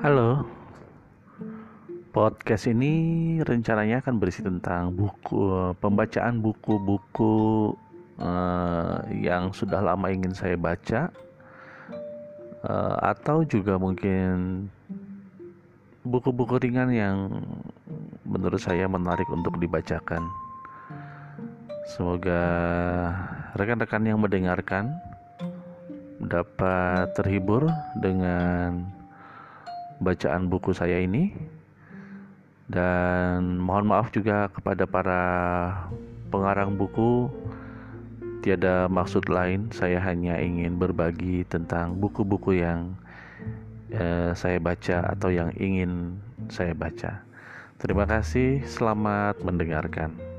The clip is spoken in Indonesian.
Halo, podcast ini rencananya akan berisi tentang buku pembacaan buku-buku uh, yang sudah lama ingin saya baca, uh, atau juga mungkin buku-buku ringan yang menurut saya menarik untuk dibacakan. Semoga rekan-rekan yang mendengarkan dapat terhibur dengan bacaan buku saya ini. Dan mohon maaf juga kepada para pengarang buku. Tiada maksud lain saya hanya ingin berbagi tentang buku-buku yang eh, saya baca atau yang ingin saya baca. Terima kasih selamat mendengarkan